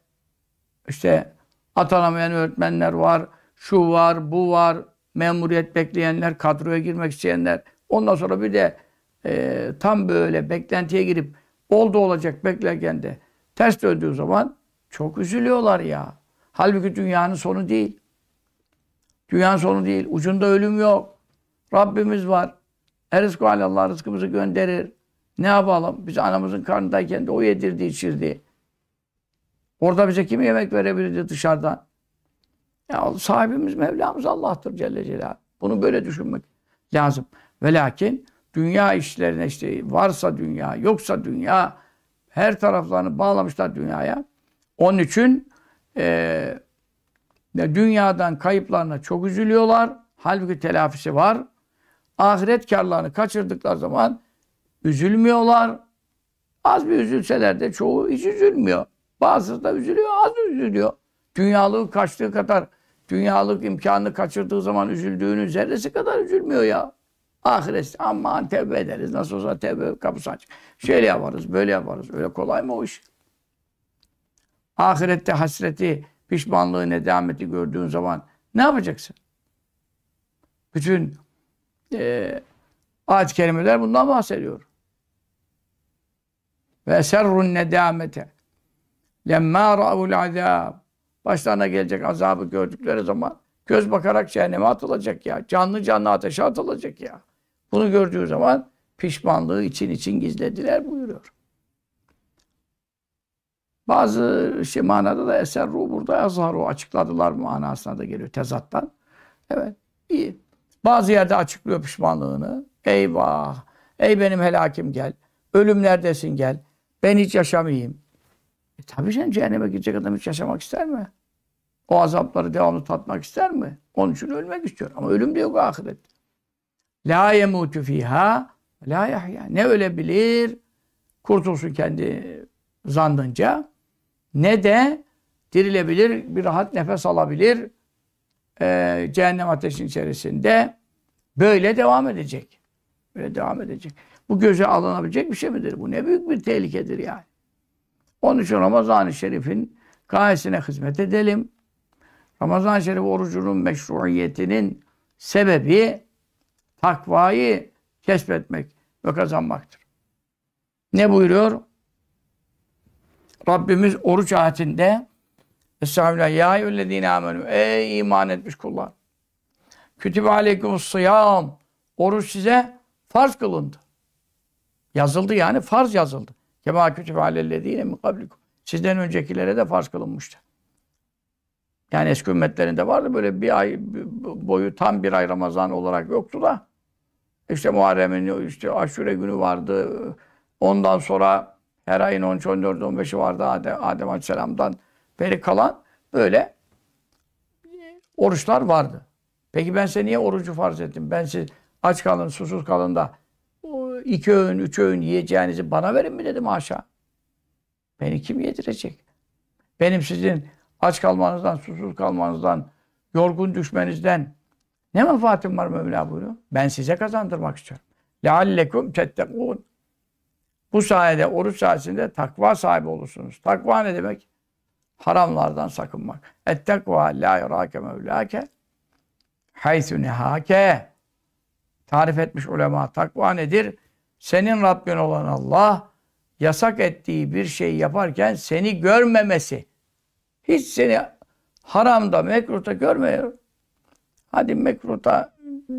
işte atanamayan öğretmenler var, şu var, bu var, memuriyet bekleyenler, kadroya girmek isteyenler. Ondan sonra bir de e, tam böyle beklentiye girip oldu olacak beklerken de ters döndüğü zaman çok üzülüyorlar ya. Halbuki dünyanın sonu değil. Dünyanın sonu değil. Ucunda ölüm yok. Rabbimiz var. Erizku Allah rızkımızı gönderir. Ne yapalım? Biz anamızın karnındayken de o yedirdi, içirdi. Orada bize kim yemek verebilirdi dışarıdan? Ya sahibimiz Mevlamız Allah'tır Celle Celaluhu. Bunu böyle düşünmek lazım. Ve lakin dünya işlerine işte varsa dünya, yoksa dünya her taraflarını bağlamışlar dünyaya. Onun için e, dünyadan kayıplarına çok üzülüyorlar. Halbuki telafisi var. Ahiret karlarını kaçırdıkları zaman üzülmüyorlar. Az bir üzülseler de çoğu hiç üzülmüyor. Bazısı da üzülüyor, az üzülüyor. Dünyalığı kaçtığı kadar, dünyalık imkanını kaçırdığı zaman üzüldüğünün zerresi kadar üzülmüyor ya. Ahiret aman tevbe ederiz. Nasıl olsa tevbe kapısı aç. Şöyle yaparız, böyle yaparız. Öyle kolay mı o iş? Ahirette hasreti, pişmanlığı, nedameti gördüğün zaman ne yapacaksın? Bütün e, ayet-i kerimeler bundan bahsediyor. Ve serrun nedamete lemma ra'ul azab başlarına gelecek azabı gördükleri zaman göz bakarak cehenneme atılacak ya. Canlı canlı ateşe atılacak ya. Bunu gördüğü zaman pişmanlığı için için gizlediler buyuruyor. Bazı şey manada da eser ruh burada yazharu açıkladılar manasına da geliyor tezattan. Evet iyi. Bazı yerde açıklıyor pişmanlığını. Eyvah! Ey benim helakim gel. Ölüm neredesin gel. Ben hiç yaşamayayım. E tabii sen cehenneme gidecek adam hiç yaşamak ister mi? O azapları devamlı tatmak ister mi? Onun için ölmek istiyor. Ama ölüm de yok ahiret. La yemutu fiha la yahya. Ne ölebilir? Kurtulsun kendi zannınca. Ne de dirilebilir, bir rahat nefes alabilir. Ee, cehennem ateşin içerisinde böyle devam edecek. Böyle devam edecek. Bu göze alınabilecek bir şey midir? Bu ne büyük bir tehlikedir yani. Onun için Ramazan-ı Şerif'in gayesine hizmet edelim. Ramazan-ı Şerif orucunun meşruiyetinin sebebi takvayı kesbetmek ve kazanmaktır. Ne buyuruyor? Rabbimiz oruç ayetinde Estağfirullah. Ya eyyühellezine amenü. Ey iman etmiş kullar. Kütübe aleykumus sıyam. Oruç size farz kılındı. Yazıldı yani farz yazıldı. Kema kütübe alellezine min kablikum. Sizden öncekilere de farz kılınmıştı. Yani eski ümmetlerinde vardı böyle bir ay boyu tam bir ay Ramazan olarak yoktu da işte Muharrem'in işte aşure günü vardı. Ondan sonra her ayın 13, 14, 15'i vardı Adem, Adem Aleyhisselam'dan beri kalan böyle oruçlar vardı. Peki ben size niye orucu farz ettim? Ben siz aç kalın, susuz kalın da iki öğün, üç öğün yiyeceğinizi bana verin mi dedim aşağı. Beni kim yedirecek? Benim sizin aç kalmanızdan, susuz kalmanızdan, yorgun düşmenizden ne menfaatim var Mevla buyuruyor. Ben size kazandırmak istiyorum. لَعَلَّكُمْ تَتَّقُونَ Bu sayede, oruç sayesinde takva sahibi olursunuz. Takva ne demek? Haramlardan sakınmak. Ettekva la yarake mevlake haythu nehake tarif etmiş ulema. Takva nedir? Senin Rabbin olan Allah yasak ettiği bir şey yaparken seni görmemesi. Hiç seni haramda, mekruhta görmüyor. Hadi mekruhta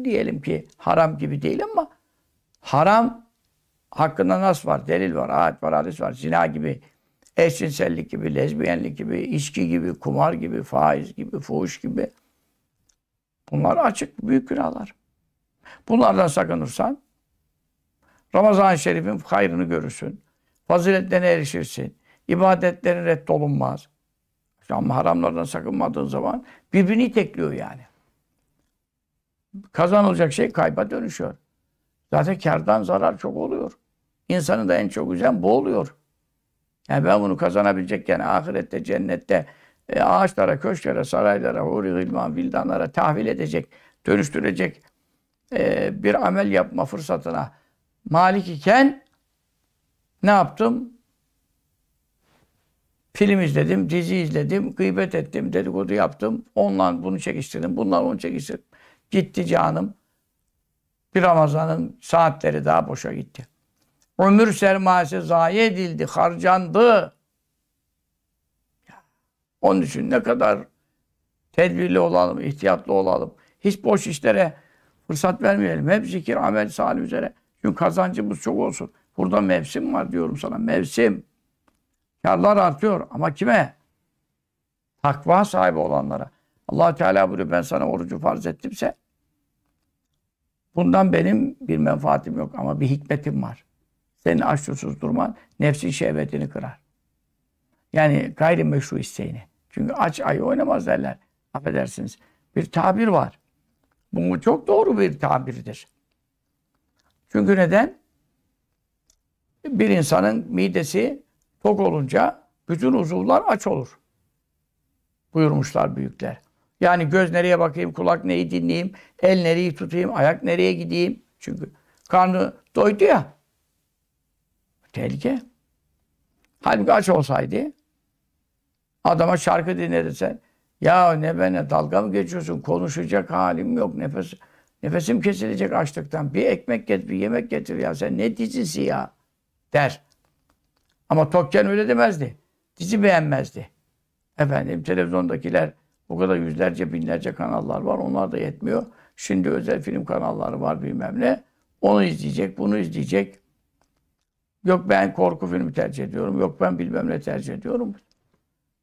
diyelim ki haram gibi değil ama haram hakkında nas var, delil var, ayet var, hadis var. Zina gibi, eşcinsellik gibi, lezbiyenlik gibi, içki gibi, kumar gibi, faiz gibi, fuhuş gibi. Bunlar açık büyük günahlar. Bunlardan sakınırsan Ramazan-ı Şerif'in hayrını görürsün. Faziletlerine erişirsin. İbadetlerin reddolunmaz. Ama haramlardan sakınmadığın zaman birbirini tekliyor yani. Kazanılacak şey kayba dönüşüyor. Zaten kardan zarar çok oluyor. İnsanın da en çok üzen bu oluyor. Yani ben bunu kazanabilecekken ahirette, cennette e, ağaçlara, köşklere, saraylara, huri, hilman, vildanlara tahvil edecek, dönüştürecek e, bir amel yapma fırsatına malik iken Ne yaptım? Film izledim, dizi izledim, gıybet ettim, dedikodu yaptım. Ondan bunu çekiştirdim, bundan onu çekiştirdim. Gitti canım. Bir Ramazan'ın saatleri daha boşa gitti. Ömür sermayesi zayi edildi, harcandı. Onun için ne kadar tedbirli olalım, ihtiyatlı olalım. Hiç boş işlere fırsat vermeyelim. Hep zikir, amel, salih üzere. Çünkü kazancımız çok olsun. Burada mevsim var diyorum sana. Mevsim. Karlar artıyor. Ama kime? Takva sahibi olanlara. allah Teala buyuruyor ben sana orucu farz ettimse bundan benim bir menfaatim yok ama bir hikmetim var. Senin aç susuz durman nefsin şehvetini kırar. Yani gayrimeşru isteğini. Çünkü aç ayı oynamaz derler. Affedersiniz. Bir tabir var. Bu çok doğru bir tabirdir. Çünkü neden? Bir insanın midesi tok olunca bütün uzuvlar aç olur. Buyurmuşlar büyükler. Yani göz nereye bakayım, kulak neyi dinleyeyim, el nereyi tutayım, ayak nereye gideyim. Çünkü karnı doydu ya. Tehlike. Halbuki aç olsaydı adama şarkı dinlediysen ya ne bana dalga mı geçiyorsun? Konuşacak halim yok. Nefes nefesim kesilecek açlıktan. Bir ekmek getir, bir yemek getir ya. Sen ne dizisi ya? Der. Ama tokken öyle demezdi. Dizi beğenmezdi. Efendim televizyondakiler o kadar yüzlerce binlerce kanallar var. Onlar da yetmiyor. Şimdi özel film kanalları var bilmem ne. Onu izleyecek, bunu izleyecek. Yok ben korku filmi tercih ediyorum. Yok ben bilmem ne tercih ediyorum.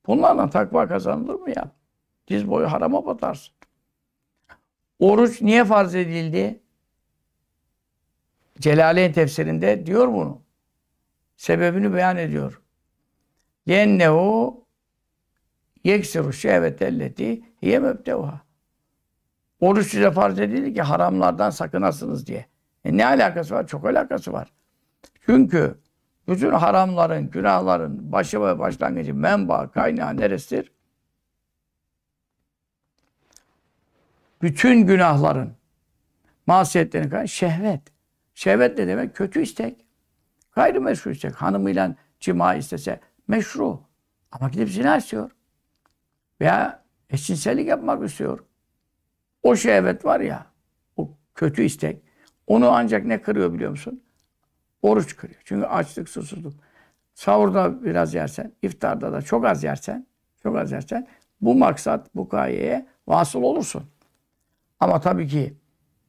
Bunlarla takva kazanılır mı ya? Diz boyu harama batarsın. Oruç niye farz edildi? Celaleyn tefsirinde diyor bunu. Sebebini beyan ediyor. Yennehu yeksiru şehvetelleti hiye mebtevha. Oruç size farz edildi ki haramlardan sakınasınız diye. E ne alakası var? Çok alakası var. Çünkü bütün haramların, günahların başı ve başlangıcı, menba, kaynağı neresidir? Bütün günahların, masiyetlerin kaynağı şehvet. Şehvet ne demek? Kötü istek. Gayrimeşru istek. Hanımıyla cima istese meşru. Ama gidip zina istiyor. Veya eşcinsellik yapmak istiyor. O şehvet var ya, o kötü istek. Onu ancak ne kırıyor biliyor musun? Oruç kırıyor. Çünkü açlık, susuzluk. Sahurda biraz yersen, iftarda da çok az yersen, çok az yersen bu maksat, bu gayeye vasıl olursun. Ama tabii ki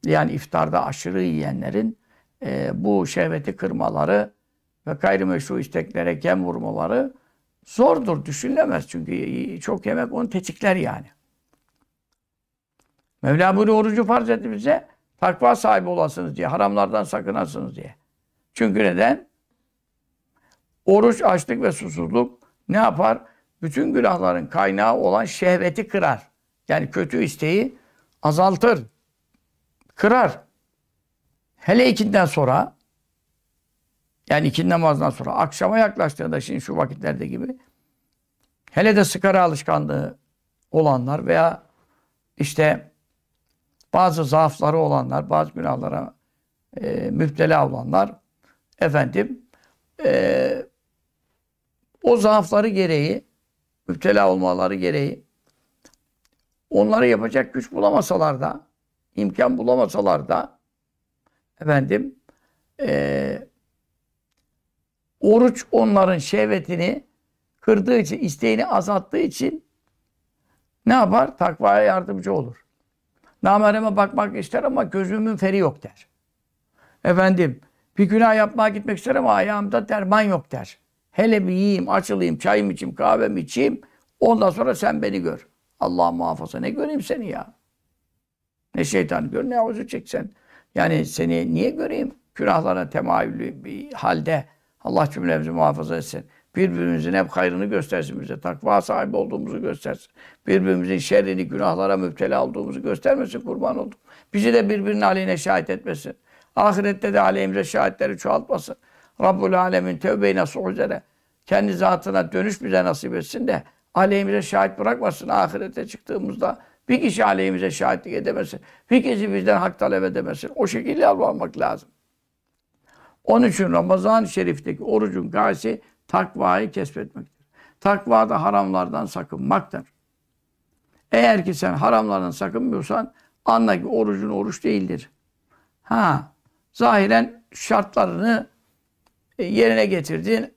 yani iftarda aşırı yiyenlerin e, bu şehveti kırmaları ve gayrimeşru isteklere gem vurmaları zordur, düşünülemez. Çünkü çok yemek onu tetikler yani. Mevla bunu orucu farz etti bize. Takva sahibi olasınız diye, haramlardan sakınasınız diye. Çünkü neden? Oruç, açlık ve susuzluk ne yapar? Bütün günahların kaynağı olan şehveti kırar. Yani kötü isteği azaltır. Kırar. Hele ikinden sonra yani ikindi namazdan sonra akşama yaklaştığında şimdi şu vakitlerde gibi hele de sigara alışkanlığı olanlar veya işte bazı zaafları olanlar, bazı günahlara e, müptela olanlar efendim e, o zaafları gereği müptela olmaları gereği onları yapacak güç bulamasalar da imkan bulamasalar da efendim e, oruç onların şehvetini kırdığı için, isteğini azalttığı için ne yapar? Takvaya yardımcı olur. Namereme bakmak ister ama gözümün feri yok der. Efendim bir günah yapmaya gitmek ister ama ayağımda derman yok der. Hele bir yiyeyim, açılayım, çayım içeyim, kahvemi içeyim. Ondan sonra sen beni gör. Allah muhafaza ne göreyim seni ya. Ne şeytan gör ne avuzu çeksen. Yani seni niye göreyim? Günahlara temayüllü bir halde Allah cümlemizi muhafaza etsin. Birbirimizin hep hayrını göstersin bize. Takva sahibi olduğumuzu göstersin. Birbirimizin şerrini, günahlara müptela olduğumuzu göstermesin kurban olduk. Bizi de birbirinin aleyhine şahit etmesin. Ahirette de aleyhimize şahitleri çoğaltmasın. Rabbul Alemin tevbe-i nasuh üzere. Kendi zatına dönüş bize nasip etsin de aleyhimize şahit bırakmasın. Ahirete çıktığımızda bir kişi aleyhimize şahitlik edemesin. Bir kişi bizden hak talep edemesin. O şekilde yalvarmak lazım. Onun için Ramazan-ı Şerif'teki orucun gayesi takvayı kesbetmektir. Takva da haramlardan sakınmaktır. Eğer ki sen haramlardan sakınmıyorsan anla ki orucun oruç değildir. Ha, zahiren şartlarını e, yerine getirdin.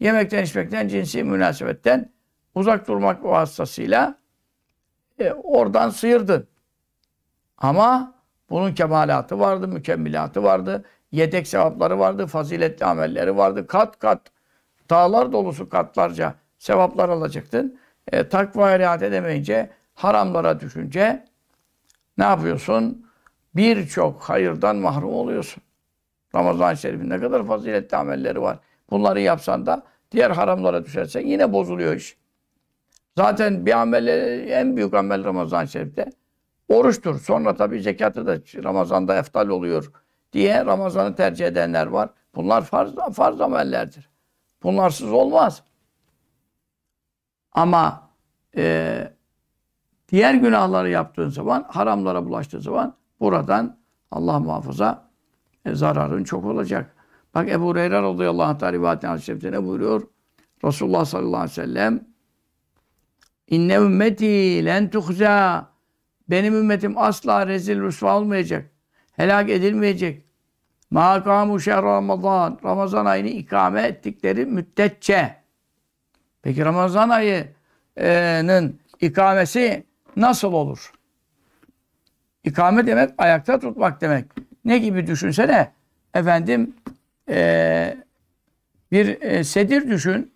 Yemekten, içmekten, cinsi münasebetten uzak durmak vasıtasıyla e, oradan sıyırdın. Ama bunun kemalatı vardı, mükemmelatı vardı, yedek sevapları vardı, faziletli amelleri vardı. Kat kat, dağlar dolusu katlarca sevaplar alacaktın. E, takvaya riayet edemeyince, haramlara düşünce ne yapıyorsun? Birçok hayırdan mahrum oluyorsun. Ramazan-ı Şerif'in ne kadar faziletli amelleri var. Bunları yapsan da diğer haramlara düşersen yine bozuluyor iş. Zaten bir amel, en büyük amel Ramazan-ı Şerif'te oruçtur. Sonra tabii zekatı da Ramazan'da eftal oluyor diye Ramazan'ı tercih edenler var. Bunlar farz, farz amellerdir. Bunlarsız olmaz. Ama e, diğer günahları yaptığın zaman, haramlara bulaştığı zaman buradan Allah muhafaza e, zararın çok olacak. Bak Ebu Hureyre radıyallahu anh da rivayet hadis ne buyuruyor? Resulullah sallallahu aleyhi ve sellem İnne ümmeti len tuhza benim ümmetim asla rezil rüsva olmayacak. Helak edilmeyecek. Makamu şehr Ramazan. Ramazan ayını ikame ettikleri müddetçe. Peki Ramazan ayının ikamesi nasıl olur? İkame demek ayakta tutmak demek. Ne gibi düşünsene. Efendim e, bir e, sedir düşün.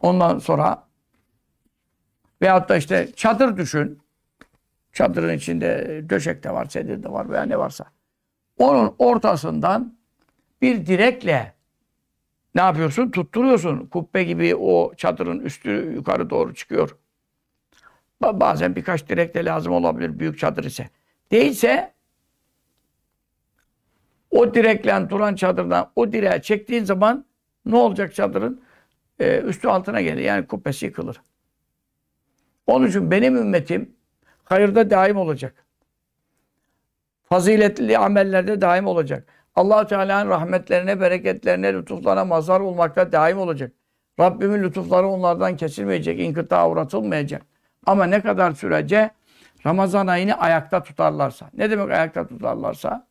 Ondan sonra veyahut da işte çadır düşün. Çadırın içinde döşek de var, sedir de var veya ne varsa. Onun ortasından bir direkle ne yapıyorsun? Tutturuyorsun. Kubbe gibi o çadırın üstü yukarı doğru çıkıyor. Bazen birkaç direk de lazım olabilir büyük çadır ise. Değilse o direkle duran çadırdan o direğe çektiğin zaman ne olacak çadırın? Ee, üstü altına gelir. Yani kubbesi yıkılır. Onun için benim ümmetim hayırda daim olacak. Faziletli amellerde daim olacak. allah Teala'nın rahmetlerine, bereketlerine, lütuflarına mazhar olmakta daim olacak. Rabbimin lütufları onlardan kesilmeyecek, inkıta uğratılmayacak. Ama ne kadar sürece Ramazan ayını ayakta tutarlarsa. Ne demek ayakta tutarlarsa?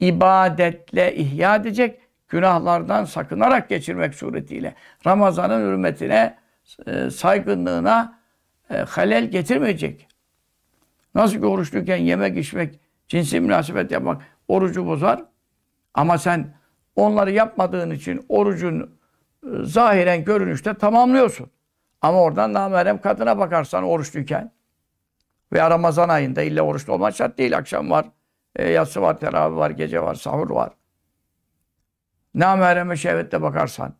ibadetle ihya edecek, günahlardan sakınarak geçirmek suretiyle Ramazan'ın hürmetine, e, saygınlığına e, halel getirmeyecek. Nasıl ki oruçluyken yemek, içmek, cinsi münasebet yapmak orucu bozar. Ama sen onları yapmadığın için orucun e, zahiren görünüşte tamamlıyorsun. Ama oradan namerem kadına bakarsan oruçluyken veya Ramazan ayında illa oruçlu olmak şart değil. Akşam var, e, yatsı var, teravih var, gece var, sahur var. Namereme şehvetle bakarsan,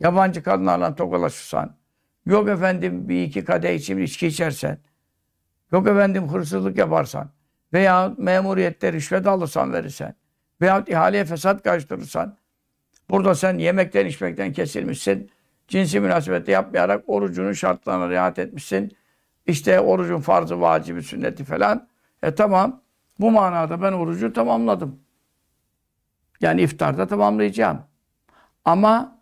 yabancı kadınlarla tokalaşırsan, yok efendim bir iki kadeh için içki içersen, yok efendim hırsızlık yaparsan, veya memuriyette rüşvet alırsan verirsen, veya ihaleye fesat karıştırırsan, burada sen yemekten içmekten kesilmişsin, cinsi münasebette yapmayarak orucunun şartlarına riayet etmişsin, işte orucun farzı, vacibi, sünneti falan, e tamam, bu manada ben orucu tamamladım. Yani iftarda tamamlayacağım. Ama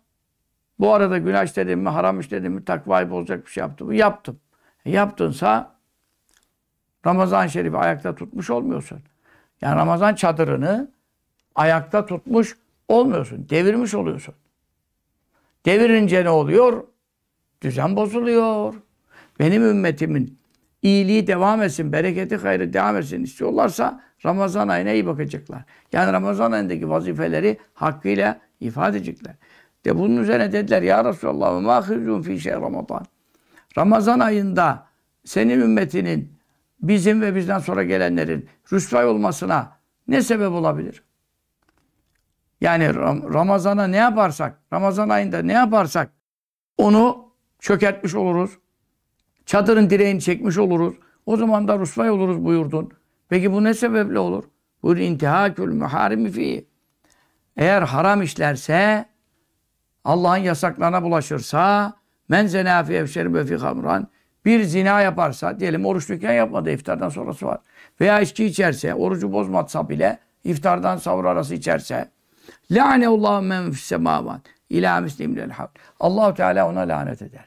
bu arada günah işledim mi, haram işledim mi, takvayı bozacak bir şey yaptım mı? Yaptım. E yaptınsa Ramazan-ı Şerif'i ayakta tutmuş olmuyorsun. Yani Ramazan çadırını ayakta tutmuş olmuyorsun. Devirmiş oluyorsun. Devirince ne oluyor? Düzen bozuluyor. Benim ümmetimin iyiliği devam etsin, bereketi, hayrı devam etsin istiyorlarsa Ramazan ayına iyi bakacaklar. Yani Ramazan ayındaki vazifeleri hakkıyla ifade edecekler. De bunun üzerine dediler ya Resulallah ve mahizun fi şey Ramazan. Ramazan ayında senin ümmetinin bizim ve bizden sonra gelenlerin rüsvay olmasına ne sebep olabilir? Yani Ramazan'a ne yaparsak, Ramazan ayında ne yaparsak onu çökertmiş oluruz. Çadırın direğini çekmiş oluruz. O zaman da rusvay oluruz buyurdun. Peki bu ne sebeple olur? Buyur intihakül muharimi fi. Eğer haram işlerse, Allah'ın yasaklarına bulaşırsa, men zena fi efşeri fi hamran, bir zina yaparsa, diyelim oruçluyken yapmadı, iftardan sonrası var. Veya içki içerse, orucu bozmatsa bile, iftardan sahur arası içerse, Lâneullahu men fis semâvat. İlâ mislimlel havd. Allahu Teala ona lanet eder.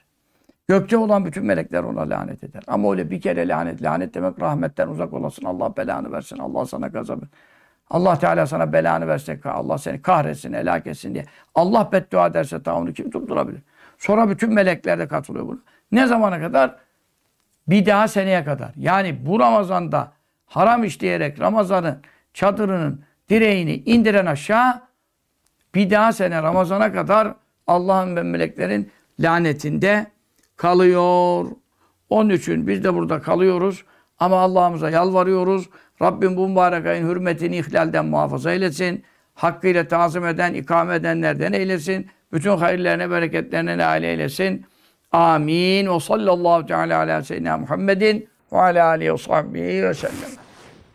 Gökte olan bütün melekler ona lanet eder. Ama öyle bir kere lanet. Lanet demek rahmetten uzak olasın. Allah belanı versin. Allah sana gazabı. Allah Teala sana belanı versin. Allah seni kahretsin, helak etsin diye. Allah beddua ederse ta onu kim durdurabilir? Sonra bütün melekler de katılıyor buna. Ne zamana kadar? Bir daha seneye kadar. Yani bu Ramazan'da haram işleyerek Ramazan'ın çadırının direğini indiren aşağı bir daha sene Ramazan'a kadar Allah'ın ve meleklerin lanetinde kalıyor. Onun için biz de burada kalıyoruz. Ama Allah'ımıza yalvarıyoruz. Rabbim bu mübarek ayın hürmetini ihlalden muhafaza eylesin. Hakkıyla tazim eden, ikame edenlerden eylesin. Bütün hayırlarına, bereketlerine nail eylesin. Amin. Ve sallallahu teala ala seyyidina Muhammedin ve ala alihi ve sahbihi ve sellem.